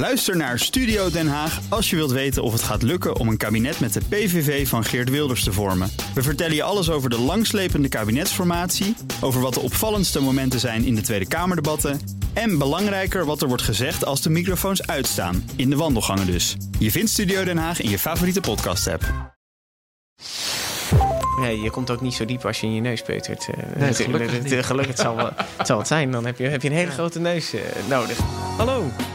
Luister naar Studio Den Haag als je wilt weten of het gaat lukken om een kabinet met de PVV van Geert Wilders te vormen. We vertellen je alles over de langslepende kabinetsformatie, over wat de opvallendste momenten zijn in de Tweede Kamerdebatten en belangrijker wat er wordt gezegd als de microfoons uitstaan, in de wandelgangen dus. Je vindt Studio Den Haag in je favoriete podcast-app. Nee, je komt ook niet zo diep als je in je neus peutert. Eh, Nee, gelukkig het zal, wel, het zal het zijn. Dan heb je, heb je een hele grote neus eh, nodig. Hallo,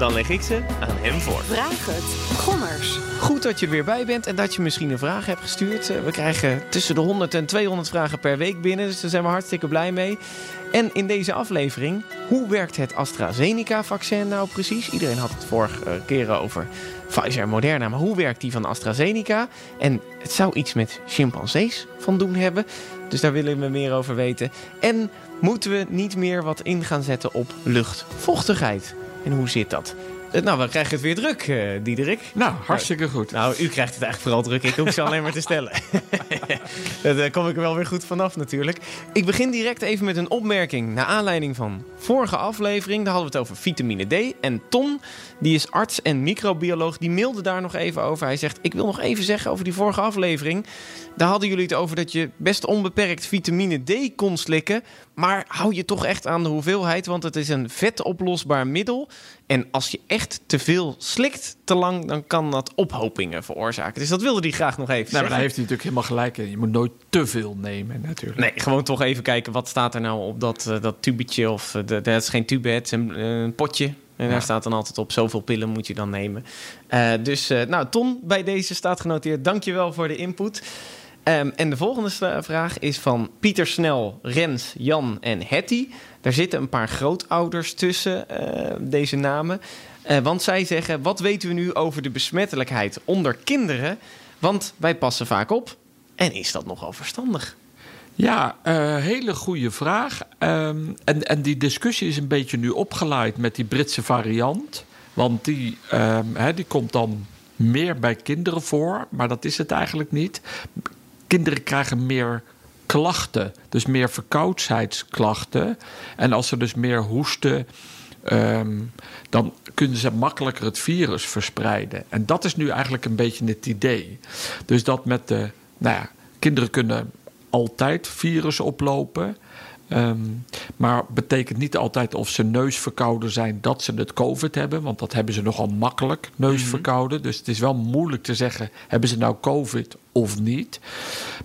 Dan leg ik ze aan hem voor. Vraag het. Gommers. Goed dat je er weer bij bent en dat je misschien een vraag hebt gestuurd. Eh, We krijgen tussen de 100 en 200 vragen per week binnen, dus daar zijn we hartstikke blij mee. En in deze aflevering, hoe werkt het AstraZeneca-vaccin nou precies? Iedereen had het vorige keren over Pfizer en Moderna, maar hoe werkt die van AstraZeneca? En het zou iets met chimpansees van doen hebben, dus daar willen we meer over weten. En moeten we niet meer wat in gaan zetten op luchtvochtigheid? En hoe zit dat? Eh, Nou, we krijgen het weer druk, eh Diederik. Nou, hartstikke goed. Nou, u krijgt het eigenlijk vooral druk. Ik hoef ze alleen maar te stellen. Daar kom ik er wel weer goed vanaf natuurlijk. Ik begin direct even met een opmerking. Naar aanleiding van vorige aflevering. Daar hadden we het over vitamine D. En Ton, die is arts en microbioloog, die mailde daar nog even over. Hij zegt, ik wil nog even zeggen over die vorige aflevering. Daar hadden jullie het over dat je best onbeperkt vitamine D kon slikken. Maar hou je toch echt aan de hoeveelheid, want het is een vetoplosbaar middel. En als je echt te veel slikt, te lang, dan kan dat ophopingen veroorzaken. Dus dat wilde hij graag nog even Nou, maar daar heeft hij natuurlijk helemaal gelijk in. Je moet nooit te veel nemen, natuurlijk. Nee, gewoon toch even kijken wat staat er nou op dat, eh, dat tubetje. Of uh, dat is geen tube, het is een, eh, een potje. En Ja. daar staat dan altijd op zoveel pillen moet je dan nemen. Dus, nou, Ton, bij deze staat genoteerd. Dankjewel voor de input. Ehm, en de volgende vraag is van Pieter Snel, Rens, Jan en Hetty. Daar zitten een paar grootouders tussen eh, deze namen. Eh, want zij zeggen, wat weten we nu over de besmettelijkheid onder kinderen? Want wij passen vaak op. En is dat nogal verstandig? Ja, eh, hele goede vraag. Ehm, en, en die discussie is een beetje nu opgeleid met die Britse variant. Want die, ehm, die komt dan meer bij kinderen voor, maar dat is het eigenlijk niet. Kinderen krijgen meer klachten, dus meer verkoudheidsklachten. En als ze dus meer hoesten, ehm, dan kunnen ze makkelijker het virus verspreiden. En dat is nu eigenlijk een beetje het idee. Dus dat met de, nou ja, kinderen kunnen altijd virus oplopen. Ehm, maar betekent niet altijd of ze neusverkouden zijn dat ze het COVID hebben. Want dat hebben ze nogal makkelijk, neusverkouden. Dus het is wel moeilijk te zeggen, hebben ze nou COVID of niet?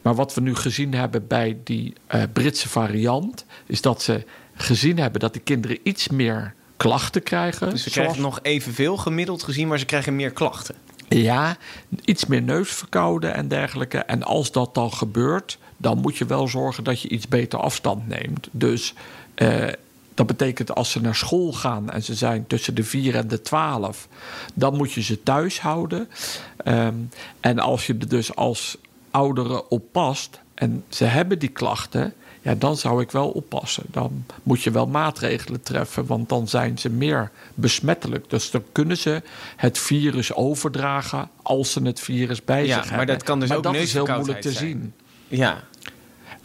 Maar wat we nu gezien hebben bij die eh, Britse variant... is dat ze gezien hebben dat de kinderen iets meer klachten krijgen. Dus ze zoals- krijgen nog evenveel gemiddeld gezien, maar ze krijgen meer klachten. ja, iets meer neusverkouden en dergelijke. En als dat dan gebeurt, dan moet je wel zorgen dat je iets beter afstand neemt. Dus eh, dat betekent als ze naar school gaan en ze zijn tussen de 4 en de 12, dan moet je ze thuis houden. Ehm, en als je er dus als ouderen op past en ze hebben die klachten, ja, dan zou ik wel oppassen. Dan moet je wel maatregelen treffen, want dan zijn ze meer besmettelijk. Dus dan kunnen ze het virus overdragen als ze het virus bij Ja, zich maar hebben. dat kan dus ook dat is heel moeilijk te zien. Ja,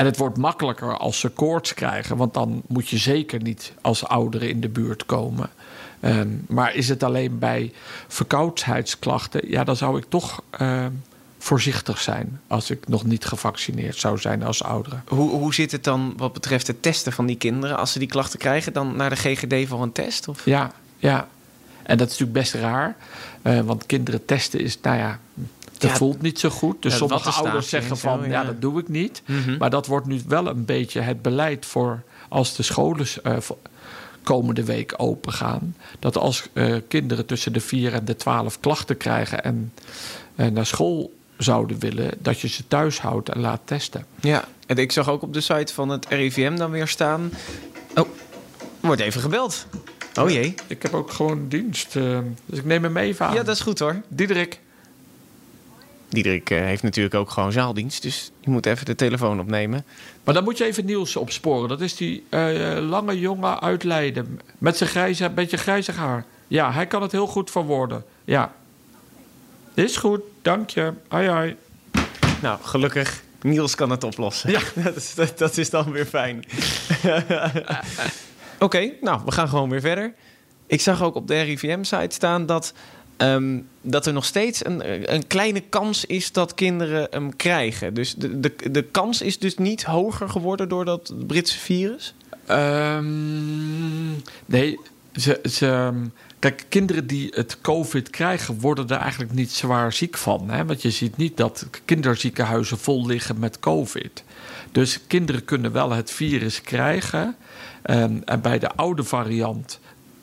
En het wordt makkelijker als ze koorts krijgen, want dan moet je zeker niet als ouderen in de buurt komen. Ehm, maar is het alleen bij verkoudheidsklachten, ja, dan zou ik toch ehm, voorzichtig zijn als ik nog niet gevaccineerd zou zijn als ouderen. hoe, hoe zit het dan wat betreft het testen van die kinderen? Als ze die klachten krijgen, dan naar de GGD voor een test? Of? Ja, ja. En dat is natuurlijk best raar, eh, want kinderen testen is, nou ja, dat Ja, voelt niet zo goed. Dus ja, sommige ouders zeggen zo, van, ja. dat doe ik niet. Mhm. Maar dat wordt nu wel een beetje het beleid voor als de scholen eh, komende week open gaan. Dat als eh, kinderen tussen de 4 en de 12 klachten krijgen en eh, naar school zouden willen, dat je ze thuis houdt en laat testen. Ja, en ik zag ook op de site van het RIVM dan weer staan. Oh, wordt even gebeld. Oh jee. Ik heb ook gewoon dienst, dus ik neem hem even aan. Ja, dat is goed hoor. Diederik. Diederik eh, heeft natuurlijk ook gewoon zaaldienst, dus je moet even de telefoon opnemen. Maar dan moet je even Niels opsporen. Dat is die eh, lange jongen uit Leiden. Met zijn grijze, beetje grijzig haar. Ja, hij kan het heel goed verwoorden. Ja. Is goed, dank je. Hoi, hoi. Nou, gelukkig, Niels kan het oplossen. Ja, dat is, dat, dat is dan weer fijn. Oké, nou, we gaan gewoon weer verder. Ik zag ook op de RIVM-site staan dat, ehm, dat er nog steeds een, een kleine kans is dat kinderen hem krijgen. Dus de, de, de kans is dus niet hoger geworden door dat Britse virus? Ehm, nee, ze, ze, kijk, kinderen die het COVID krijgen, worden er eigenlijk niet zwaar ziek van. Hè? Want je ziet niet dat kinderziekenhuizen vol liggen met COVID. Dus kinderen kunnen wel het virus krijgen. Ehm, en bij de oude variant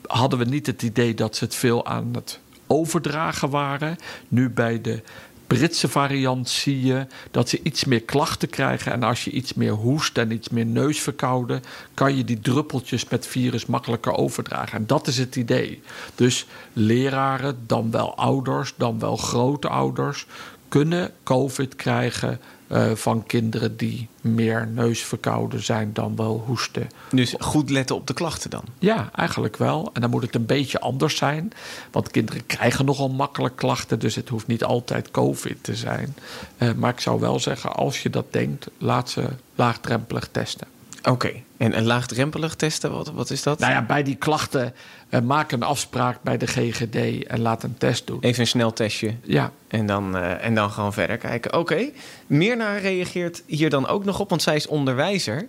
hadden we niet het idee dat ze het veel aan het overdragen waren. Nu bij de Britse variant zie je dat ze iets meer klachten krijgen. En als je iets meer hoest en iets meer neusverkouden, kan je die druppeltjes met virus makkelijker overdragen. En dat is het idee. Dus leraren, dan wel ouders, dan wel grootouders, kunnen COVID krijgen uh, van kinderen die meer neusverkouden zijn dan wel hoesten. Dus goed letten op de klachten dan? Ja, eigenlijk wel. En dan moet het een beetje anders zijn. Want kinderen krijgen nogal makkelijk klachten, dus het hoeft niet altijd COVID te zijn. Uh, maar ik zou wel zeggen, als je dat denkt, laat ze laagdrempelig testen. Oké, en, en laagdrempelig testen, wat, wat is dat? Nou ja, bij die klachten uh, maak een afspraak bij de GGD en laat een test doen. Even een snel testje. Ja. En dan, uh, en dan gewoon verder kijken. Oké, okay. Mirna reageert hier dan ook nog op, want zij is onderwijzer.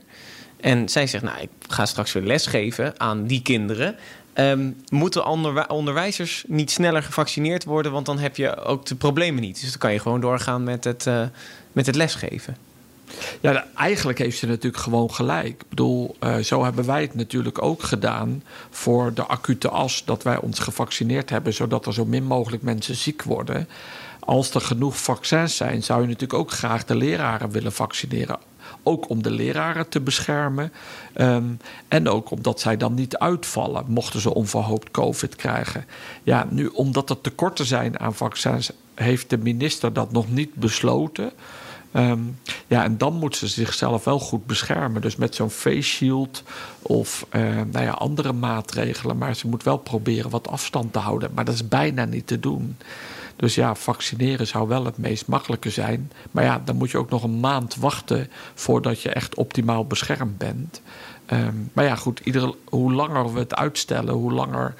En zij zegt, nou, ik ga straks weer lesgeven aan die kinderen. Um, moeten onder, onderwijzers niet sneller gevaccineerd worden? Want dan heb je ook de problemen niet. Dus dan kan je gewoon doorgaan met het, uh, met het lesgeven. Ja, eigenlijk heeft ze natuurlijk gewoon gelijk. Ik bedoel, uh, zo hebben wij het natuurlijk ook gedaan voor de acute as dat wij ons gevaccineerd hebben, zodat er zo min mogelijk mensen ziek worden. Als er genoeg vaccins zijn, zou je natuurlijk ook graag de leraren willen vaccineren. Ook om de leraren te beschermen. Um, en ook omdat zij dan niet uitvallen, mochten ze onverhoopt COVID krijgen. Ja, nu omdat er tekorten zijn aan vaccins, heeft de minister dat nog niet besloten. Um, ja, en dan moet ze zichzelf wel goed beschermen. Dus met zo'n face shield of uh, nou ja, andere maatregelen. Maar ze moet wel proberen wat afstand te houden. Maar dat is bijna niet te doen. Dus ja, vaccineren zou wel het meest makkelijke zijn. Maar ja, dan moet je ook nog een maand wachten voordat je echt optimaal beschermd bent. Um, maar ja, goed, ieder, hoe langer we het uitstellen, hoe langer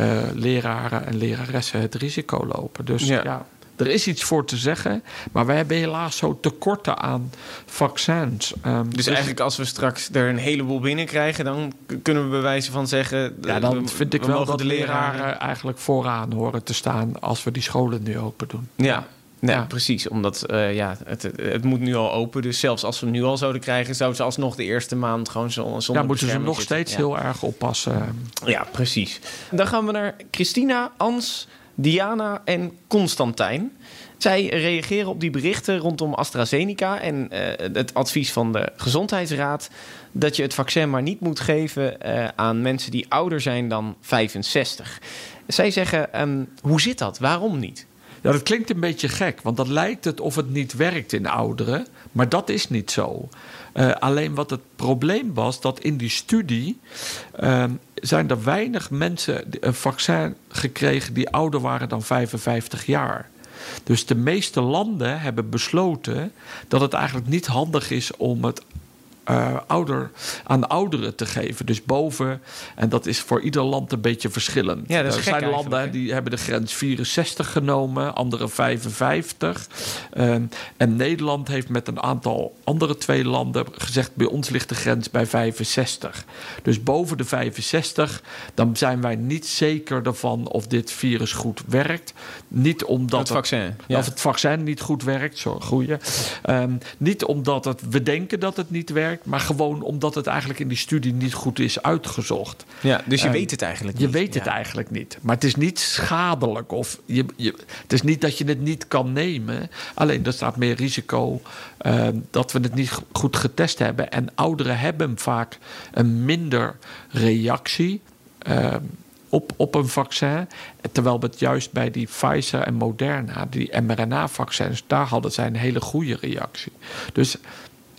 uh, leraren en leraressen het risico lopen. Dus ja. ja er is iets voor te zeggen, maar wij hebben helaas zo tekorten aan vaccins. Um, dus, dus, eigenlijk als we straks er een heleboel binnenkrijgen, dan kunnen we bij wijze van zeggen... Ja, dan we, vind ik wel dat de leraren, leraren eigenlijk vooraan horen te staan als we die scholen nu open doen. Ja, Nee, ja. precies. Omdat uh, ja, het, het moet nu al open. Dus zelfs als we hem nu al zouden krijgen, zouden ze alsnog de eerste maand gewoon zonder Ja, moeten ze nog steeds ja. heel erg oppassen. Ja, precies. Dan gaan we naar Christina, Ans, Diana en Constantijn. Zij reageren op die berichten rondom AstraZeneca en uh, het advies van de Gezondheidsraad dat je het vaccin maar niet moet geven uh, aan mensen die ouder zijn dan 65. Zij zeggen: um, hoe zit dat? Waarom niet? Ja, dat klinkt een beetje gek, want dat lijkt het of het niet werkt in ouderen, maar dat is niet zo. Uh, alleen wat het probleem was, dat in die studie uh, zijn er weinig mensen een vaccin gekregen die ouder waren dan 55 jaar. Dus de meeste landen hebben besloten dat het eigenlijk niet handig is om het uh, ouder, aan ouderen te geven. Dus boven, en dat is voor ieder land een beetje verschillend. Ja, dat is er zijn landen die hebben de grens 64 genomen, andere 55. Um, en Nederland heeft met een aantal andere twee landen gezegd: bij ons ligt de grens bij 65. Dus boven de 65, dan zijn wij niet zeker ervan of dit virus goed werkt. Niet omdat het vaccin, het, ja. of het vaccin niet goed werkt, zo goeie. Um, niet omdat het, we denken dat het niet werkt maar gewoon omdat het eigenlijk in die studie niet goed is uitgezocht. Ja, dus je um, weet het eigenlijk niet. Je weet het eigenlijk niet. Maar het is niet schadelijk. Of je, je, het is niet dat je het niet kan nemen. Alleen er staat meer risico uh, dat we het niet goed getest hebben. En ouderen hebben vaak een minder reactie. Uh, op, op een vaccin. Terwijl we het juist bij die Pfizer en Moderna, die mRNA-vaccins, daar hadden zij een hele goede reactie. Dus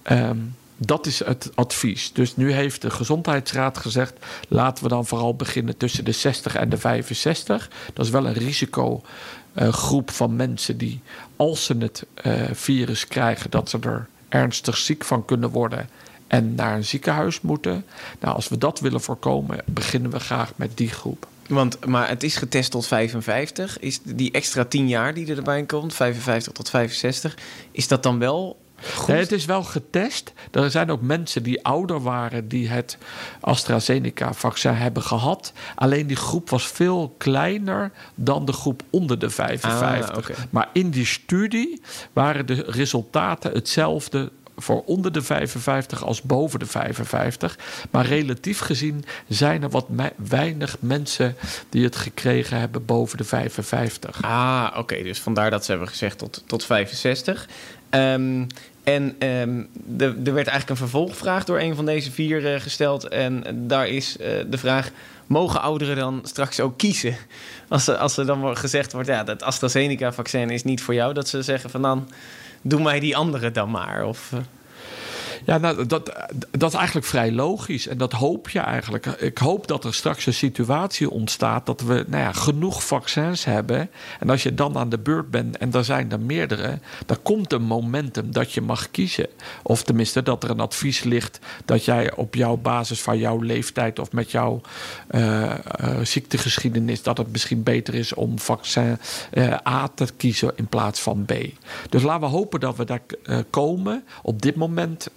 ehm, dat is het advies. Dus nu heeft de Gezondheidsraad gezegd: laten we dan vooral beginnen tussen de 60 en de 65. Dat is wel een risicogroep van mensen die, als ze het uh, virus krijgen, dat ze er ernstig ziek van kunnen worden en naar een ziekenhuis moeten. Nou, als we dat willen voorkomen, beginnen we graag met die groep. Want, maar het is getest tot 55. Is die extra 10 jaar die erbij komt, 55 tot 65, is dat dan wel Nee, het is wel getest. Er zijn ook mensen die ouder waren die het AstraZeneca-vaccin hebben gehad. Alleen die groep was veel kleiner dan de groep onder de 55. Ah, Maar in die studie waren de resultaten hetzelfde voor onder de 55 als boven de 55. Maar relatief gezien zijn er wat weinig mensen die het gekregen hebben boven de 55. Ah, oké. Dus vandaar dat ze hebben gezegd tot, tot 65. Um, en de, er werd eigenlijk een vervolgvraag door een van deze vier uh, gesteld. En daar is uh, de vraag: mogen ouderen dan straks ook kiezen? Als, als er dan gezegd wordt: ja, dat AstraZeneca-vaccin is niet voor jou, dat ze zeggen van dan doe mij die andere dan maar. Of, uh... Ja, nou, dat, dat is eigenlijk vrij logisch. En dat hoop je eigenlijk. Ik hoop dat er straks een situatie ontstaat dat we nou ja, genoeg vaccins hebben. En als je dan aan de beurt bent en er zijn er meerdere, dan komt een momentum dat je mag kiezen. Of tenminste dat er een advies ligt dat jij op jouw basis van jouw leeftijd of met jouw uh, ziektegeschiedenis, dat het misschien beter is om vaccin uh, A te kiezen in plaats van B. Dus laten we hopen dat we daar komen. Op dit moment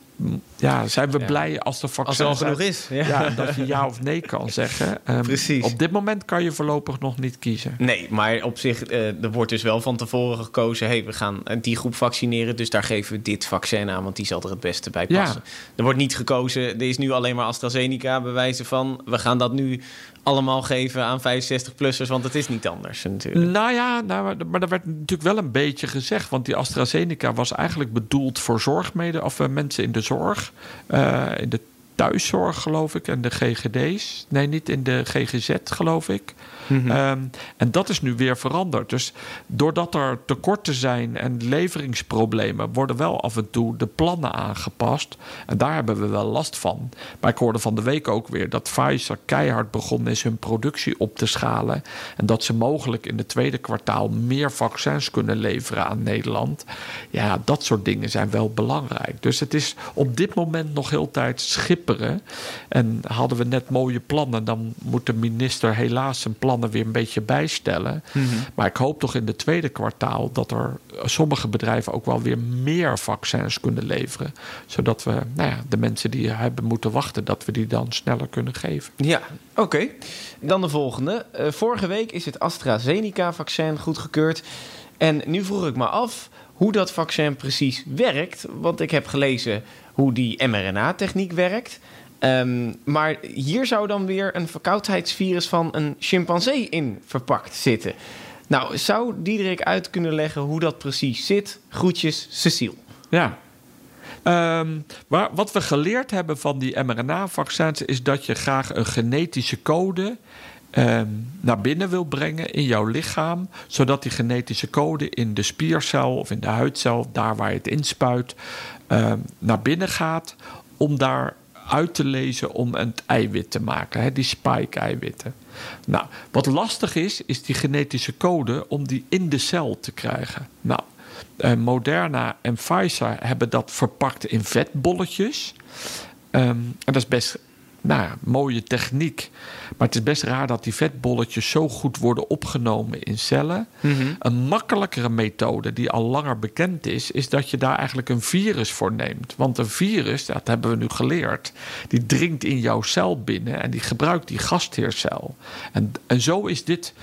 ja, zijn we blij als de vaccin als er al genoeg is. Ja. dat je ja of nee kan zeggen. Um, Precies. Op dit moment kan je voorlopig nog niet kiezen. Nee, maar op zich, uh, er wordt dus wel van tevoren gekozen... hey, we gaan die groep vaccineren, dus daar geven we dit vaccin aan... want die zal er het beste bij passen. Ja. Er wordt niet gekozen, er is nu alleen maar AstraZeneca bewijzen van... we gaan dat nu allemaal geven aan 65-plussers, want het is niet anders natuurlijk. Nou ja, nou, maar er werd natuurlijk wel een beetje gezegd... want die AstraZeneca was eigenlijk bedoeld voor zorgmede... of uh, mensen in de zorg, uh, in de thuiszorg geloof ik en de GGD's. Nee, niet in de GGZ geloof ik. Mm-hmm. Um, en dat is nu weer veranderd. Dus doordat er tekorten zijn en leveringsproblemen, worden wel af en toe de plannen aangepast. En daar hebben we wel last van. Maar ik hoorde van de week ook weer dat Pfizer keihard begonnen is hun productie op te schalen. En dat ze mogelijk in het tweede kwartaal meer vaccins kunnen leveren aan Nederland. Ja, dat soort dingen zijn wel belangrijk. Dus het is op dit moment nog heel tijd schipperen. En hadden we net mooie plannen, dan moet de minister helaas zijn plan weer een beetje bijstellen. Mm-hmm. Maar ik hoop toch in het tweede kwartaal dat er sommige bedrijven ook wel weer meer vaccins kunnen leveren. Zodat we nou ja, de mensen die hebben moeten wachten, dat we die dan sneller kunnen geven. Ja, oké. Dan de volgende. Uh, vorige week is het AstraZeneca-vaccin goedgekeurd. En nu vroeg ik me af hoe dat vaccin precies werkt. Want ik heb gelezen hoe die mRNA-techniek werkt. Um, maar hier zou dan weer een verkoudheidsvirus van een chimpansee in verpakt zitten. Nou, zou Diederik uit kunnen leggen hoe dat precies zit? Groetjes, Cecile. Ja. Maar wat we geleerd hebben van die mRNA-vaccins is dat je graag een genetische code um, naar binnen wil brengen in jouw lichaam, zodat die genetische code in de spiercel of in de huidcel, daar waar je het inspuit, naar binnen gaat om daar uit te lezen om een eiwit te maken, hè, die spike-eiwitten. Nou, wat lastig is, is die genetische code om die in de cel te krijgen. Nou, eh, Moderna en Pfizer hebben dat verpakt in vetbolletjes. Um, en dat is best nou ja, mooie techniek. Maar het is best raar dat die vetbolletjes zo goed worden opgenomen in cellen. Mm-hmm. Een makkelijkere methode die al langer bekend is, is dat je daar eigenlijk een virus voor neemt. Want een virus, dat hebben we nu geleerd, die dringt in jouw cel binnen en die gebruikt die gastheercel. En, en zo is dit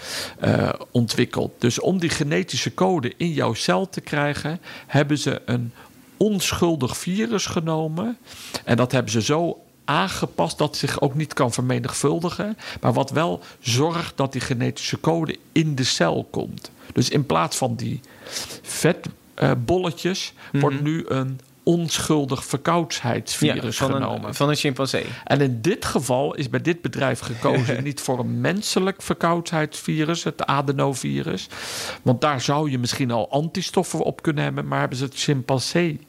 uh, ontwikkeld. Dus om die genetische code in jouw cel te krijgen, hebben ze een onschuldig virus genomen. En dat hebben ze zo aangepast dat zich ook niet kan vermenigvuldigen, maar wat wel zorgt dat die genetische code in de cel komt. Dus in plaats van die vetbolletjes mm-hmm. wordt nu een onschuldig verkoudheidsvirus van genomen. Een, van een chimpansee. En in dit geval is bij dit bedrijf gekozen niet voor een menselijk verkoudheidsvirus, het adenovirus. Want daar zou je misschien al antistoffen op kunnen hebben, maar hebben ze het chimpansee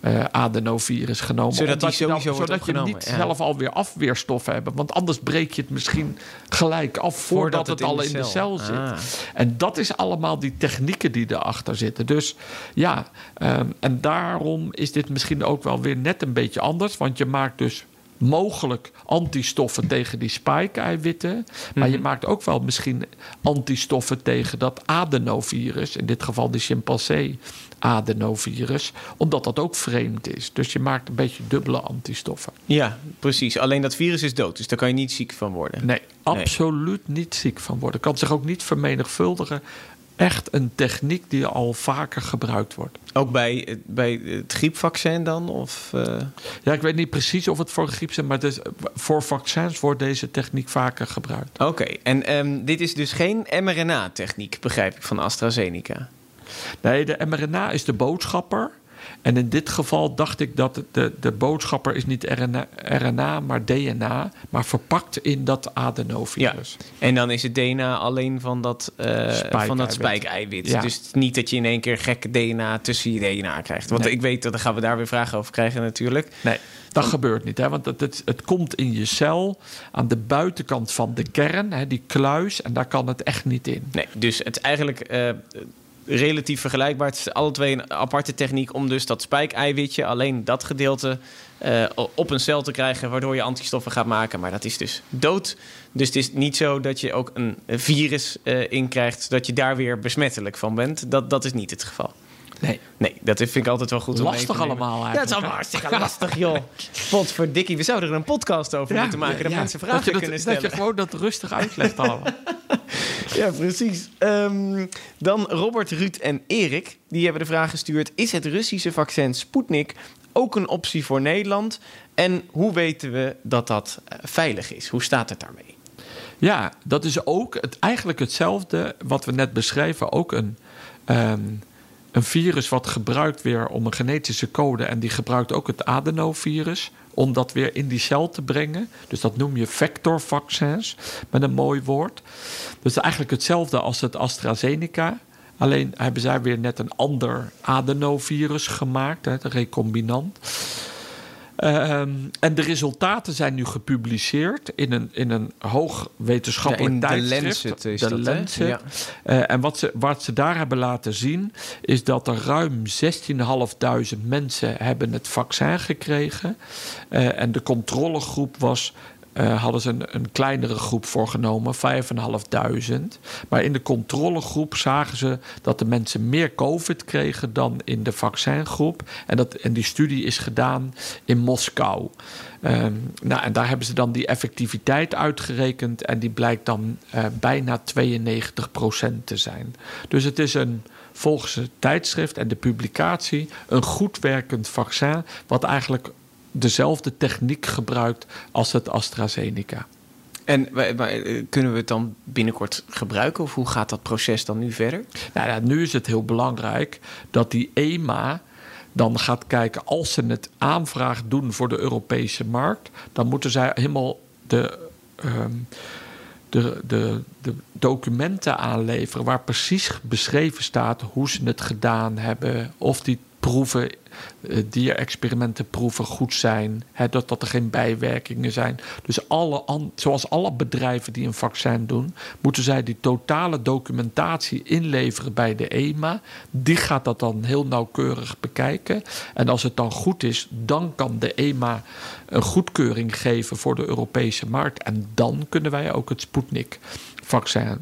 eh, adenovirus genomen. Zodat die dan- zodat je niet ja. zelf alweer afweerstoffen hebt. Want anders breek je het misschien gelijk af voordat, het, al in de cel zit. Ah. En dat is allemaal die technieken die erachter zitten. Dus ja, ehm, en daarom is dit misschien ook wel weer net een beetje anders. Want je maakt dus mogelijk antistoffen tegen die spike-eiwitten. Maar je maakt ook wel misschien antistoffen tegen dat adenovirus. In dit geval de chimpansee adenovirus. Omdat dat ook vreemd is. Dus je maakt een beetje dubbele antistoffen. Ja, precies. Alleen dat virus is dood, dus daar kan je niet ziek van worden. Nee, absoluut niet ziek van worden. Kan zich ook niet vermenigvuldigen. Echt een techniek die al vaker gebruikt wordt. Ook bij, het- bij het griepvaccin dan? Of, eh, Ja, ik weet niet precies of het voor griep is, maar is, voor vaccins wordt deze techniek vaker gebruikt. Oké, en ehm, dit is dus geen mRNA-techniek, begrijp ik, van AstraZeneca. Nee, de mRNA is de boodschapper. En in dit geval dacht ik dat de, de boodschapper is niet RNA, RNA, maar DNA, maar verpakt in dat adenovirus. En dan is het DNA alleen van dat, eh, van dat spike-eiwit. Ja. Dus niet dat je in één keer gekke DNA tussen je DNA krijgt. Want Nee. ik weet dat dan gaan we daar weer vragen over krijgen natuurlijk. Nee, dat gebeurt niet. Hè? Want het, het, het komt in je cel aan de buitenkant van de kern, hè, die kluis, en daar kan het echt niet in. Nee, dus het is eigenlijk eh, relatief vergelijkbaar. Het is alle twee een aparte techniek om dus dat spike-eiwitje, alleen dat gedeelte, eh, op een cel te krijgen, waardoor je antistoffen gaat maken. Maar dat is dus dood. Dus het is niet zo dat je ook een virus eh in krijgt, zodat je daar weer besmettelijk van bent. Dat, dat is niet het geval. Nee. Nee, dat vind ik altijd wel goed om mee Lastig allemaal Ja, het is allemaal hartstikke lastig, joh. Potverdikkie, we zouden er een podcast over moeten maken... dat mensen vragen dat je dat, kunnen Dat stellen. je gewoon dat rustig uitlegt allemaal. Ja, precies. Ehm, dan Robert, Ruud en Erik. Die hebben de vraag gestuurd... is het Russische vaccin Sputnik ook een optie voor Nederland? En hoe weten we dat dat eh, veilig is? Hoe staat het daarmee? Ja, dat is ook het, eigenlijk hetzelfde wat we net beschreven. Ook een, ehm, een virus wat gebruikt weer om een genetische code. En die gebruikt ook het adenovirus om dat weer in die cel te brengen. Dus dat noem je vectorvaccins met een mooi woord. Dus eigenlijk hetzelfde als het AstraZeneca. Alleen hebben zij weer net een ander adenovirus gemaakt, hè, de recombinant. Ehm, en de resultaten zijn nu gepubliceerd in een, in een hoog wetenschappelijk Ja, in de tijdschrift. Lancet is de dat? Lancet. Ja. Eh, en wat ze, wat ze daar hebben laten zien, is dat er ruim 16.500 mensen hebben het vaccin gekregen. Eh, en de controlegroep was. Eh, hadden ze een, een kleinere groep voorgenomen, 5.500. Maar in de controlegroep zagen ze dat de mensen meer COVID kregen dan in de vaccingroep. En, dat, en die studie is gedaan in Moskou. Ehm, nou, en daar hebben ze dan die effectiviteit uitgerekend. En die blijkt dan eh, bijna 92% te zijn. Dus het is een, volgens het tijdschrift en de publicatie een goed werkend vaccin. Wat eigenlijk dezelfde techniek gebruikt als het AstraZeneca. En kunnen we het dan binnenkort gebruiken? Of hoe gaat dat proces dan nu verder? Nou ja, nu is het heel belangrijk dat die EMA dan gaat kijken, als ze het aanvraag doen voor de Europese markt, dan moeten zij helemaal de, ehm, de, de, de documenten aanleveren waar precies beschreven staat hoe ze het gedaan hebben, of die proeven, eh, dierexperimentenproeven goed zijn, hè, dat, dat er geen bijwerkingen zijn. Dus alle, zoals alle bedrijven die een vaccin doen, moeten zij die totale documentatie inleveren bij de EMA. Die gaat dat dan heel nauwkeurig bekijken. En als het dan goed is, dan kan de EMA een goedkeuring geven voor de Europese markt. En dan kunnen wij ook het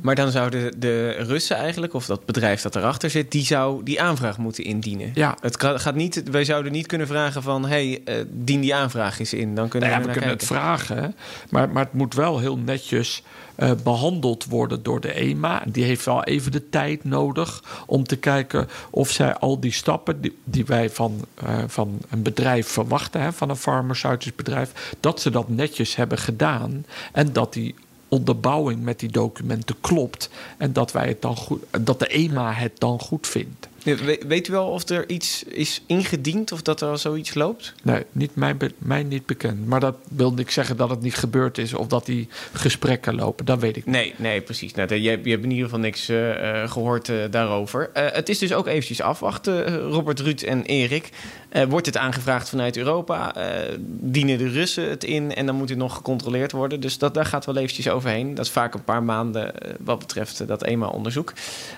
Maar dan zouden de Russen eigenlijk, of dat bedrijf dat erachter zit, die zou die aanvraag moeten indienen. Ja. Het gaat niet, wij zouden niet kunnen vragen van, hey, eh, dien die aanvraag eens in. Dan kunnen Nou ja, we, we kunnen het vragen, maar, maar het moet wel heel netjes eh, behandeld worden door de EMA. Die heeft wel even de tijd nodig om te kijken of zij al die stappen die, die wij van, eh, van een bedrijf verwachten, hè, van een farmaceutisch bedrijf, dat ze dat netjes hebben gedaan en dat die onderbouwing met die documenten klopt en dat wij het dan goed, dat de EMA het dan goed vindt. We- Weet u wel of er iets is ingediend of dat er al zoiets loopt? Nee, niet mij, mij niet bekend. Maar dat wil niet zeggen dat het niet gebeurd is of dat die gesprekken lopen. Dat weet ik niet. Nee, nee, precies. Nou, je, je hebt in ieder geval niks eh, eh, gehoord eh, daarover. Het is dus ook eventjes afwachten, Robert, Ruud en Erik. Eh, wordt het aangevraagd vanuit Europa? Eh, dienen de Russen het in? En dan moet het nog gecontroleerd worden. Dus dat, daar gaat wel eventjes overheen. Dat is vaak een paar maanden eh, wat betreft dat eenmaal onderzoek.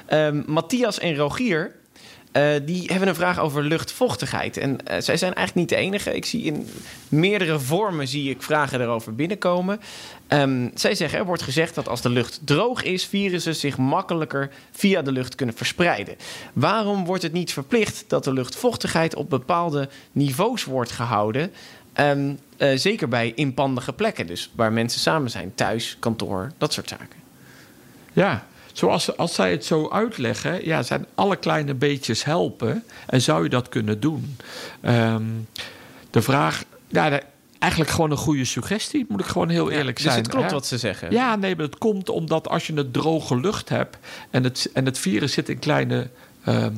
Ehm, Matthias en Rogier... eh, die hebben een vraag over luchtvochtigheid. En eh, zij zijn eigenlijk niet de enige. Ik zie in meerdere vormen zie ik vragen daarover binnenkomen. Ehm, zij zeggen, er wordt gezegd dat als de lucht droog is, virussen zich makkelijker via de lucht kunnen verspreiden. Waarom wordt het niet verplicht dat de luchtvochtigheid op bepaalde niveaus wordt gehouden? Ehm, eh, zeker bij inpandige plekken, dus waar mensen samen zijn, thuis, kantoor, dat soort zaken. Ja, zoals als zij het zo uitleggen, ja, zijn alle kleine beetjes helpen. En zou je dat kunnen doen? Ehm, de vraag, ja, eigenlijk gewoon een goede suggestie, moet ik gewoon heel eerlijk dus zijn. het klopt hè? wat ze zeggen. Ja, nee, maar het komt omdat als je een droge lucht hebt en het, en het virus zit in kleine. ehm,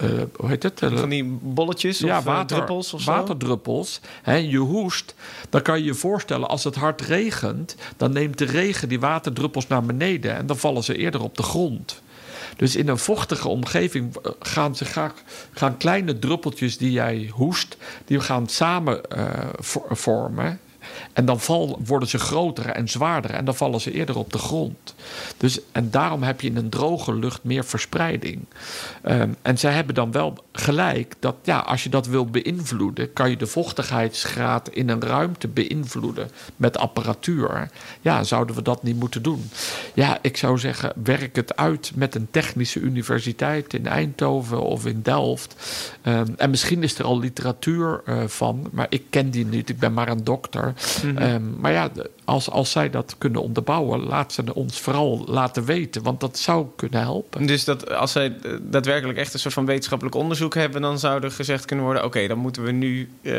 eh, hoe heet het? Van die bolletjes of ja, eh, water, druppels of zo. waterdruppels. Hè, je hoest, dan kan je je voorstellen als het hard regent, dan neemt de regen die waterdruppels naar beneden en dan vallen ze eerder op de grond. Dus in een vochtige omgeving eh, gaan, ze graag, gaan kleine druppeltjes die jij hoest, die gaan samen eh, vo- vormen. En dan worden ze groter en zwaarder en dan vallen ze eerder op de grond. Dus, en daarom heb je in een droge lucht meer verspreiding. Ehm, en zij hebben dan wel gelijk dat ja, als je dat wil beïnvloeden, kan je de vochtigheidsgraad in een ruimte beïnvloeden met apparatuur. Ja, zouden we dat niet moeten doen? Ja, ik zou zeggen, werk het uit met een technische universiteit in Eindhoven of in Delft. Ehm, en misschien is er al literatuur eh, van, maar ik ken die niet, ik ben maar een dokter. Ehm, maar ja, als, als zij dat kunnen onderbouwen, laat ze ons vooral laten weten, want dat zou kunnen helpen. Dus dat als zij eh, daadwerkelijk echt een soort van wetenschappelijk onderzoek hebben, dan zou er gezegd kunnen worden: oké, dan moeten we nu eh,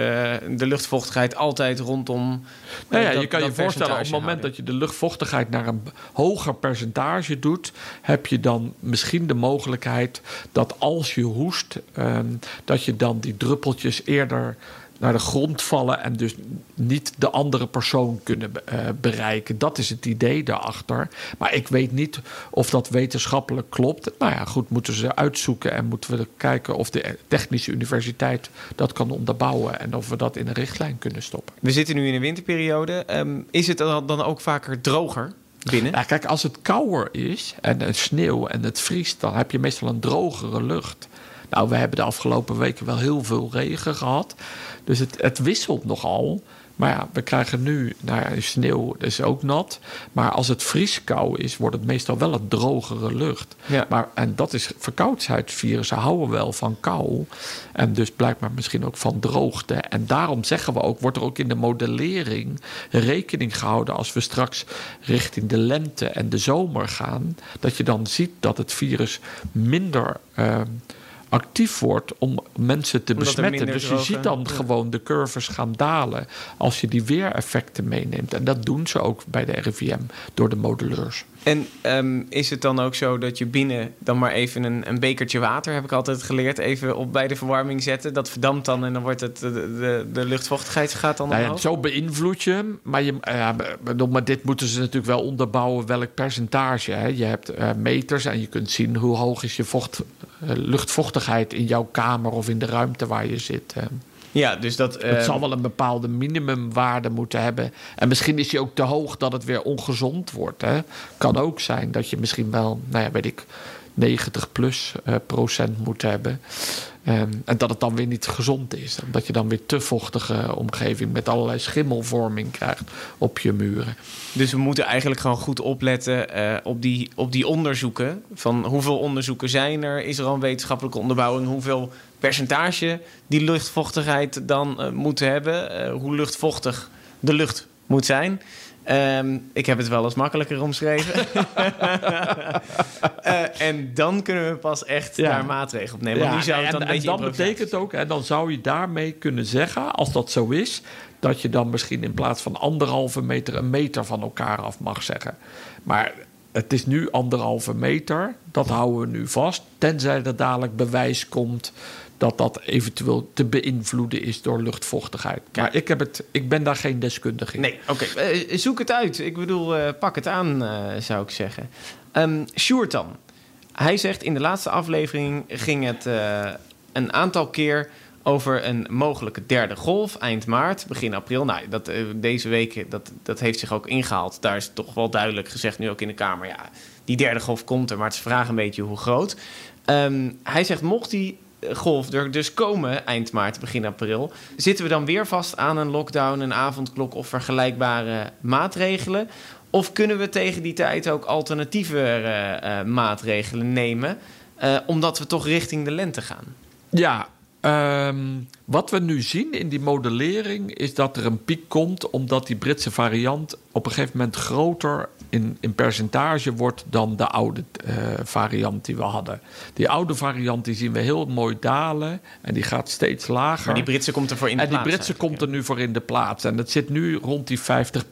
de luchtvochtigheid altijd rondom. Nou ja, eh, dat- je kan je voorstellen, op het moment houden. dat je de luchtvochtigheid naar een hoger percentage doet, heb je dan misschien de mogelijkheid dat als je hoest, ehm, dat je dan die druppeltjes eerder naar de grond vallen en dus niet de andere persoon kunnen eh, bereiken. Dat is het idee daarachter. Maar ik weet niet of dat wetenschappelijk klopt. Nou ja, goed, moeten ze uitzoeken en moeten we kijken of de Technische Universiteit dat kan onderbouwen en of we dat in een richtlijn kunnen stoppen. We zitten nu in een winterperiode. Ehm, is het dan ook vaker droger binnen? Ja, kijk, als het kouder is en het sneeuw en het vriest, dan heb je meestal een drogere lucht. Nou, we hebben de afgelopen weken wel heel veel regen gehad. Dus het, het wisselt nogal. Maar ja, we krijgen nu nou ja, sneeuw, dat is ook nat. Maar als het vrieskou is, wordt het meestal wel een drogere lucht. Ja. Maar, en dat is verkoudheidsvirussen houden wel van kou. En dus blijkbaar misschien ook van droogte. En daarom zeggen we ook, wordt er ook in de modellering rekening gehouden als we straks richting de lente en de zomer gaan. Dat je dan ziet dat het virus minder. ehm, actief wordt om mensen te Omdat besmetten. Dus je ziet dan ja. gewoon de curves gaan dalen als je die weereffecten meeneemt. En dat doen ze ook bij de RIVM door de modelleurs. En ehm, is het dan ook zo dat je binnen dan maar even een, een bekertje water, heb ik altijd geleerd, even op bij de verwarming zetten? Dat verdampt dan en dan wordt het de, de, de luchtvochtigheid gaat dan Nou ja, zo beïnvloed je hem. Maar, je, bedoel, maar dit moeten ze natuurlijk wel onderbouwen welk percentage. Hè. Je hebt eh, meters en je kunt zien hoe hoog is je vocht, eh, luchtvochtigheid in jouw kamer of in de ruimte waar je zit. hè. Ja, dus dat... Het ehm, zal wel een bepaalde minimumwaarde moeten hebben. En misschien is die ook te hoog dat het weer ongezond wordt. Hè. Kan ook zijn dat je misschien wel, nou ja, weet ik, 90 plus eh, procent moet hebben. Ehm, en dat het dan weer niet gezond is. Omdat je dan weer te vochtige omgeving met allerlei schimmelvorming krijgt op je muren. Dus we moeten eigenlijk gewoon goed opletten eh, op, die, op die onderzoeken. Van hoeveel onderzoeken zijn er? Is er al een wetenschappelijke onderbouwing? Hoeveel percentage die luchtvochtigheid dan eh, moet hebben? Eh, hoe luchtvochtig de lucht moet zijn? Ehm, ik heb het wel eens makkelijker omschreven. Eh, en dan kunnen we pas echt Ja. daar maatregelen op nemen. Zou en, dan en betekent ook, en dan zou je daarmee kunnen zeggen, als dat zo is, dat je dan misschien in plaats van anderhalve meter een meter van elkaar af mag zeggen. Maar het is nu anderhalve meter. Dat houden we nu vast. Tenzij er dadelijk bewijs komt dat dat eventueel te beïnvloeden is door luchtvochtigheid. Maar ik, heb het, ik ben daar geen deskundige in. Nee, oké. Eh, zoek het uit. Ik bedoel, eh, pak het aan, eh, zou ik zeggen. Um, Sjoerd dan. Hij zegt in de laatste aflevering ging het een aantal keer over een mogelijke derde golf eind maart, begin april. Nou, dat, deze week dat, dat heeft zich ook ingehaald. Daar is toch wel duidelijk gezegd, nu ook in de Kamer. Ja, die derde golf komt er, maar het is vraag een beetje hoe groot. Ehm, hij zegt, mocht die golf dus komen eind maart, begin april... zitten we dan weer vast aan een lockdown, een avondklok of vergelijkbare maatregelen? Of kunnen we tegen die tijd ook alternatieve eh, eh, maatregelen nemen... eh, omdat we toch richting de lente gaan? Ja, ehm, wat we nu zien in die modellering is dat er een piek komt omdat die Britse variant op een gegeven moment groter in, in percentage wordt dan de oude eh, variant die we hadden. Die oude variant die zien we heel mooi dalen en die gaat steeds lager. Maar die Britse komt ervoor in de en die plaats Britse komt er nu voor in de plaats. En het zit nu rond die 50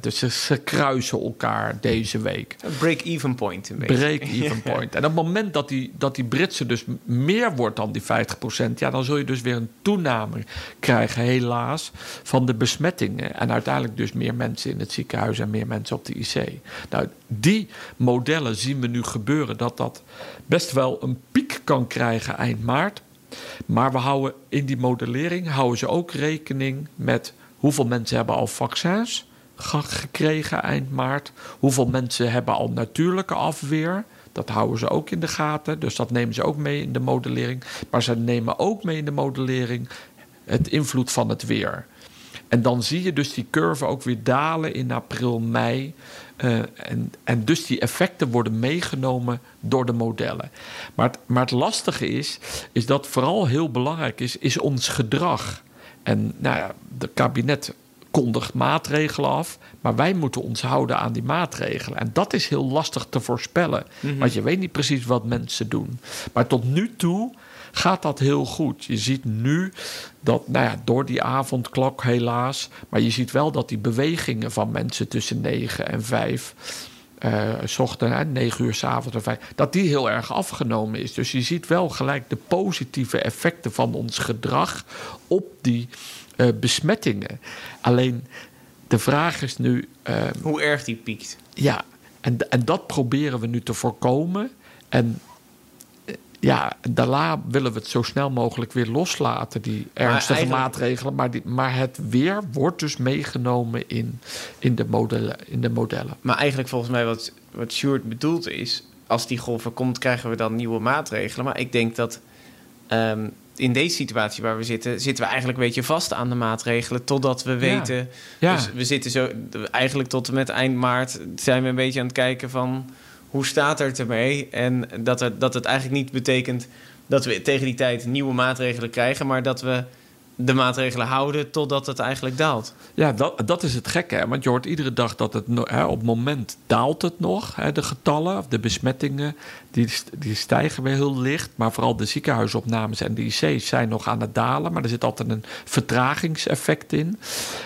Dus ze, ze kruisen elkaar deze week. break-even point een beetje. Break-even point. En op het moment dat die, dat die Britse dus meer wordt dan die 50%, ja, dan zul je dus weer een toename krijgen, helaas, van de besmettingen. En uiteindelijk dus meer mensen in het ziekenhuis en meer mensen op de IC. Nou, die modellen zien we nu gebeuren dat dat best wel een piek kan krijgen eind maart. Maar we houden in die modellering houden ze ook rekening met hoeveel mensen hebben al vaccins ge- gekregen eind maart. Hoeveel mensen hebben al natuurlijke afweer. Dat houden ze ook in de gaten. Dus dat nemen ze ook mee in de modellering. Maar ze nemen ook mee in de modellering het invloed van het weer. En dan zie je dus die curve ook weer dalen in april, mei. Eh, en, en dus die effecten worden meegenomen door de modellen. Maar het, maar het lastige is, is dat vooral heel belangrijk is, is ons gedrag. En nou ja, het kabinet kondigt maatregelen af, maar wij moeten ons houden aan die maatregelen. En dat is heel lastig te voorspellen, want je weet niet precies wat mensen doen. Maar tot nu toe gaat dat heel goed. Je ziet nu dat, nou ja, door die avondklok helaas, maar je ziet wel dat die bewegingen van mensen tussen 9 en 5 eh s ochtend, hè, 9 uur s avonds of 5, dat die heel erg afgenomen is. Dus je ziet wel gelijk de positieve effecten van ons gedrag op die eh, besmettingen. Alleen de vraag is nu, eh, Hoe erg die piekt. ja, en, en dat proberen we nu te voorkomen. En eh, ja, daarna willen we het zo snel mogelijk weer loslaten, die ernstige maatregelen. Maar, die, maar het weer wordt dus meegenomen in, in, de, modellen, in de modellen. Maar eigenlijk volgens mij wat, wat Sjoerd bedoelt is... als die golf er komt, krijgen we dan nieuwe maatregelen. Maar ik denk dat ehm, in deze situatie waar we zitten... zitten we eigenlijk een beetje vast aan de maatregelen... totdat we weten... Ja. Dus we zitten zo... Eigenlijk tot en met eind maart zijn we een beetje aan het kijken van... hoe staat het ermee? En dat het, dat het eigenlijk niet betekent... dat we tegen die tijd nieuwe maatregelen krijgen... maar dat we de maatregelen houden totdat het eigenlijk daalt. Ja, dat, dat is het gekke. Want je hoort iedere dag dat het hè, op het moment daalt het nog. Hè, de getallen de besmettingen die, die stijgen weer heel licht. Maar vooral de ziekenhuisopnames en de IC's zijn nog aan het dalen. Maar er zit altijd een vertragingseffect in.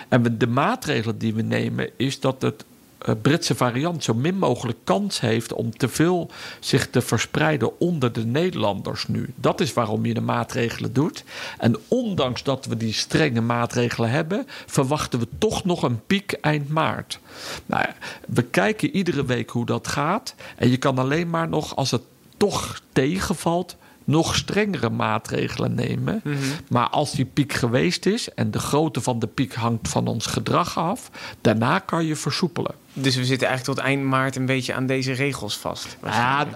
En de maatregelen die we nemen is dat het Britse variant zo min mogelijk kans heeft om te veel zich te verspreiden onder de Nederlanders nu. Dat is waarom je de maatregelen doet. En ondanks dat we die strenge maatregelen hebben, verwachten we toch nog een piek eind maart. Nou we kijken iedere week hoe dat gaat. En je kan alleen maar nog, als het toch tegenvalt, nog strengere maatregelen nemen. Maar als die piek geweest is en de grootte van de piek hangt van ons gedrag af, daarna kan je versoepelen. Dus we zitten eigenlijk tot eind maart een beetje aan deze regels vast. Ja,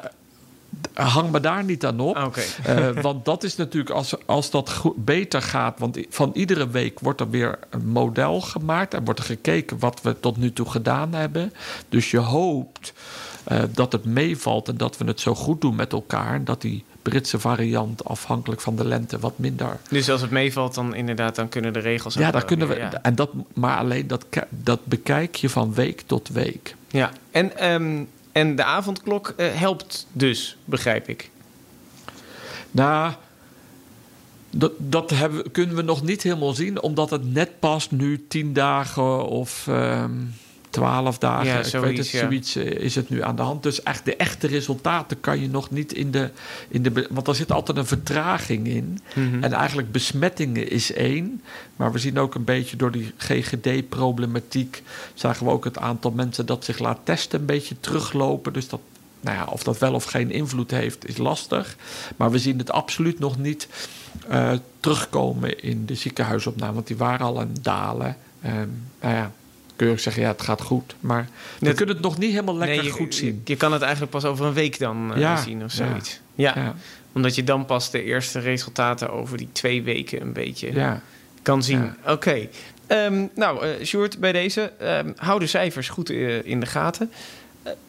hang me daar niet aan op. Ah. Eh, want dat is natuurlijk, als, als dat goed, beter gaat... want van iedere week wordt er weer een model gemaakt... en wordt er gekeken wat we tot nu toe gedaan hebben. Dus je hoopt eh, dat het meevalt en dat we het zo goed doen met elkaar... en dat die Britse variant afhankelijk van de lente wat minder... Dus als het meevalt, dan inderdaad, dan kunnen de regels. Ja, daar kunnen we, ja. en dat, maar alleen dat, dat bekijk je van week tot week. Ja, en, ehm, en de avondklok eh, helpt dus, begrijp ik. Nou, dat, dat hebben, kunnen we nog niet helemaal zien, omdat het net pas nu tien dagen of ehm, twaalf dagen. Ja, ik zoiets, weet het, zoiets eh, is het nu aan de hand. Dus echt de echte resultaten kan je nog niet in de, in de... Want er zit altijd een vertraging in. Mhm. En eigenlijk besmettingen is één. Maar we zien ook een beetje door die GGD-problematiek... zagen we ook het aantal mensen dat zich laat testen een beetje teruglopen. Dus dat, nou ja, of dat wel of geen invloed heeft, is lastig. Maar we zien het absoluut nog niet eh, terugkomen in de ziekenhuisopname. Want die waren al aan het dalen. Ehm, nou ja, kun je ook zeggen, ja, het gaat goed. Maar we kunnen het nog niet helemaal lekker Nee, je, goed zien. Je kan het eigenlijk pas over een week dan eh, Ja, zien of zoiets. Ja. Ja, omdat je dan pas de eerste resultaten over die twee weken een beetje kan zien. Oké. Ehm, nou, Sjoerd, bij deze. ehm, hou de cijfers goed eh, in de gaten.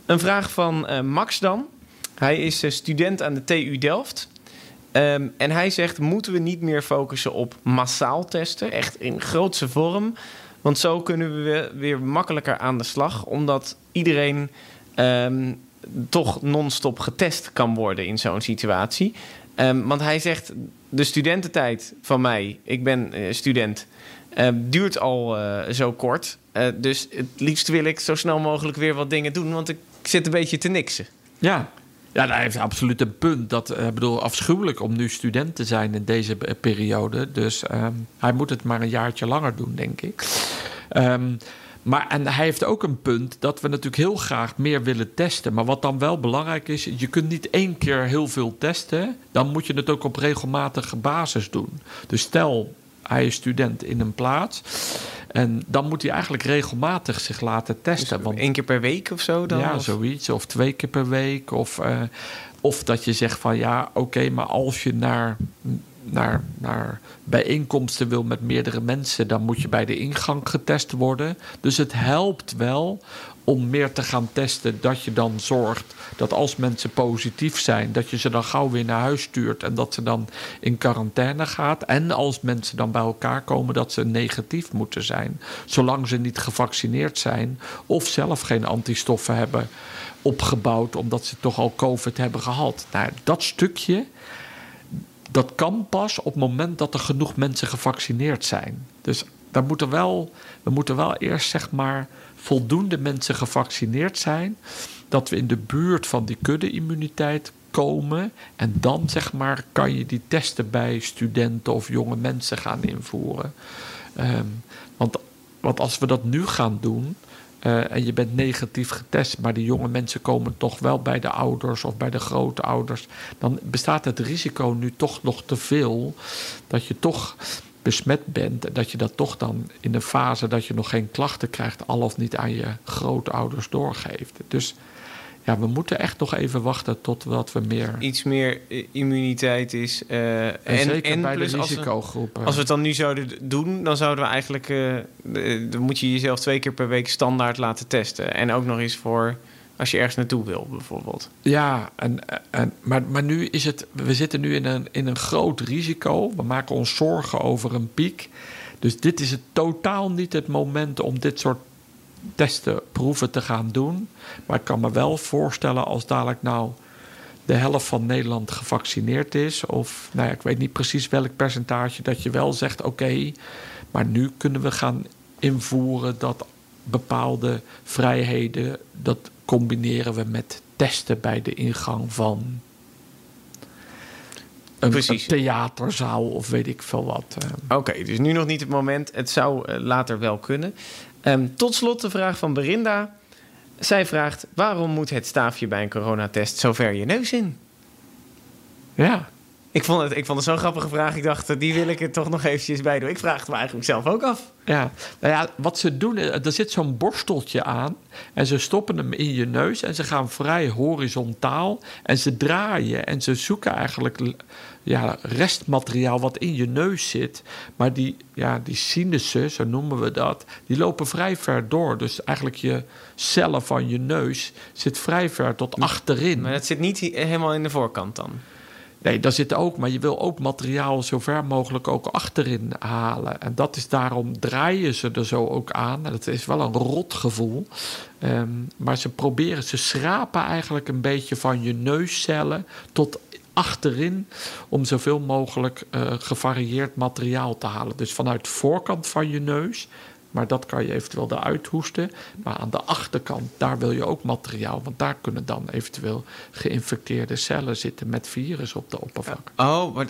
Een vraag van Max dan. Hij is student aan de TU Delft. Ehm, en hij zegt, moeten we niet meer focussen op massaal testen? Echt in grootse vorm. Want zo kunnen we weer- makkelijker aan de slag. Omdat iedereen ehm, toch non-stop getest kan worden in zo'n situatie. Ehm, want hij zegt, de studententijd van mij, ik ben eh, student, eh, duurt al eh, zo kort. Dus het liefst wil ik zo snel mogelijk weer wat dingen doen, want ik zit een beetje te niksen. Ja. Ja, hij heeft absoluut een punt. Dat, eh, ik bedoel, afschuwelijk om nu student te zijn in deze eh, periode. Dus ehm, hij moet het maar een jaartje langer doen, denk ik. Ehm, maar en hij heeft ook een punt dat we natuurlijk heel graag meer willen testen. Maar wat dan wel belangrijk is, je kunt niet één keer heel veel testen. Dan moet je het ook op regelmatige basis doen. Dus stel, hij is student in een plaats. En dan moet hij eigenlijk regelmatig zich laten testen. want Eén keer per week of zo dan? ja, Of- zoiets. Of twee keer per week. Of, eh, of dat je zegt van ja, oké, maar als je naar, naar, naar bijeenkomsten wil met meerdere mensen, dan moet je bij de ingang getest worden. Dus het helpt wel om meer te gaan testen, dat je dan zorgt dat als mensen positief zijn, dat je ze dan gauw weer naar huis stuurt en dat ze dan in quarantaine gaat. En als mensen dan bij elkaar komen, dat ze negatief moeten zijn, zolang ze niet gevaccineerd zijn of zelf geen antistoffen hebben opgebouwd, omdat ze toch al COVID hebben gehad. Nou, dat stukje, dat kan pas op het moment dat er genoeg mensen gevaccineerd zijn. Dus daar moeten wel, we moeten wel eerst zeg maar voldoende mensen gevaccineerd zijn. Dat we in de buurt van die kudde-immuniteit komen. En dan zeg maar kan je die testen bij studenten of jonge mensen gaan invoeren. Ehm, want, want als we dat nu gaan doen. eh, en je bent negatief getest, maar die jonge mensen komen toch wel bij de ouders of bij de grootouders. Dan bestaat het risico nu toch nog te veel dat je toch besmet bent. En dat je dat toch dan in een fase dat je nog geen klachten krijgt, al of niet aan je grootouders doorgeeft. Dus ja, we moeten echt nog even wachten totdat we meer. Iets meer eh, immuniteit is. eh, En, zeker bij plus de als we- risicogroepen. Als we het dan nu zouden doen, dan zouden we eigenlijk. eh, dan moet je jezelf twee keer per week standaard laten testen. En ook nog eens voor als je ergens naartoe wil, bijvoorbeeld. Ja, en, en, maar, maar nu is het. We zitten nu in een, in een groot risico. We maken ons zorgen over een piek. Dus dit is het totaal niet het moment om dit soort testen, proeven te gaan doen. Maar ik kan me wel voorstellen als dadelijk nou de helft van Nederland gevaccineerd is. Of nou ja, ik weet niet precies welk percentage dat je wel zegt: oké, maar nu kunnen we gaan invoeren dat bepaalde vrijheden, dat combineren we met testen bij de ingang van een, Precies. een theaterzaal of weet ik veel wat. eh. Oké, dus nu nog niet het moment. Het zou eh, later wel kunnen. Ehm, tot slot de vraag van Berinda. Zij vraagt: waarom moet het staafje bij een coronatest zo ver je neus in? Ja, Ik vond het, ik vond het zo'n grappige vraag. Ik dacht, die wil ik er toch nog eventjes bij doen. Ik vraag het me eigenlijk zelf ook af. Ja, nou ja, wat ze doen, eh, er zit zo'n borsteltje aan en ze stoppen hem in je neus en ze gaan vrij horizontaal en ze draaien en ze zoeken eigenlijk ja, restmateriaal wat in je neus zit. Maar die, ja, die sinussen, zo noemen we dat, die lopen vrij ver door. Dus eigenlijk je cellen van je neus zit vrij ver tot achterin. Maar dat zit niet helemaal in de voorkant dan. Nee, daar zit ook, maar je wil ook materiaal zo ver mogelijk ook achterin halen. En dat is daarom draaien ze er zo ook aan. En dat is wel een rot gevoel. Ehm, maar ze proberen, ze schrapen eigenlijk een beetje van je neuscellen tot achterin om zoveel mogelijk eh, gevarieerd materiaal te halen. Dus vanuit de voorkant van je neus Maar dat kan je eventueel eruit hoesten. Maar aan de achterkant, daar wil je ook materiaal. Want daar kunnen dan eventueel geïnfecteerde cellen zitten met virus op de oppervlak. Oh, maar,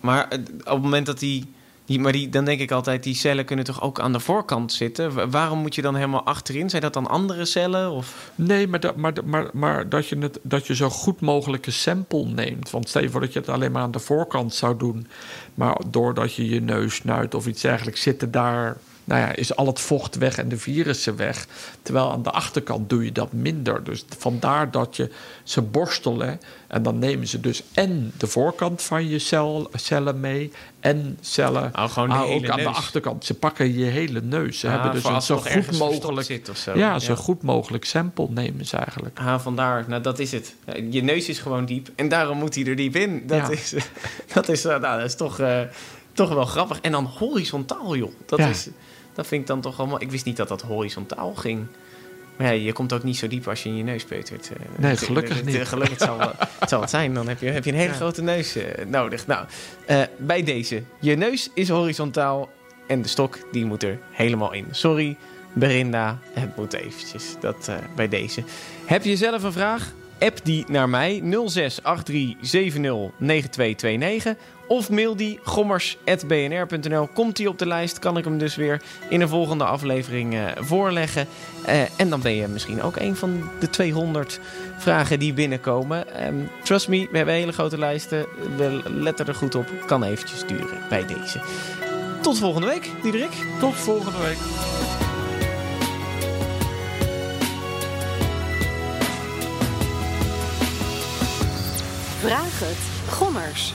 maar eh, op het moment dat die, die... Maar die, dan denk ik altijd, die cellen kunnen toch ook aan de voorkant zitten? Wa- Waarom moet je dan helemaal achterin? Zijn dat dan andere cellen? Of? Nee, maar, dat, maar, maar, maar dat, je het, dat je zo goed mogelijke sample neemt. Want stel je voor dat je het alleen maar aan de voorkant zou doen. Maar doordat je je neus snuit of iets dergelijks, zitten daar. Nou ja, is al het vocht weg en de virussen weg. Terwijl aan de achterkant doe je dat minder. Dus vandaar dat je ze borstelen. En dan nemen ze dus en de voorkant van je cel, cellen mee. En cellen Oh, gewoon de ah, ook aan de achterkant. Ze pakken je hele neus. Ze Ah, hebben dus een zo goed mogelijk. zit of zo. Ja, zo goed mogelijk sample nemen ze eigenlijk. Ah, vandaar. Nou, dat is het. Ja, Je neus is gewoon diep en daarom moet hij er diep in. Dat Ja. is, dat is, eh, nou, dat is toch, eh, toch wel grappig. En dan horizontaal, joh. Dat, Ja. is, dat vind ik dan toch allemaal... Ik wist niet dat dat horizontaal ging. Maar ja, je komt ook niet zo diep als je in je neus peutert. eh. Nee, gelukkig niet. Gelukkig zal, het zal het zijn. Dan heb je, heb je een hele Ja. grote neus eh, nodig. Nou, eh, bij deze. Je neus is horizontaal en de stok die moet er helemaal in. Sorry, Berinda. Het moet eventjes. Dat bij deze. Heb je zelf een vraag? App die naar mij 0683709229 of mail die gommers.bnr.nl. Komt die op de lijst, kan ik hem dus weer in een volgende aflevering eh, voorleggen. Eh, en dan ben je misschien ook een van de 200 vragen die binnenkomen. Ehm, trust me, we hebben hele grote lijsten. We letten er goed op. Kan eventjes duren bij deze. Tot volgende week, Diederik. Tot volgende week. Vraag het. Gommers.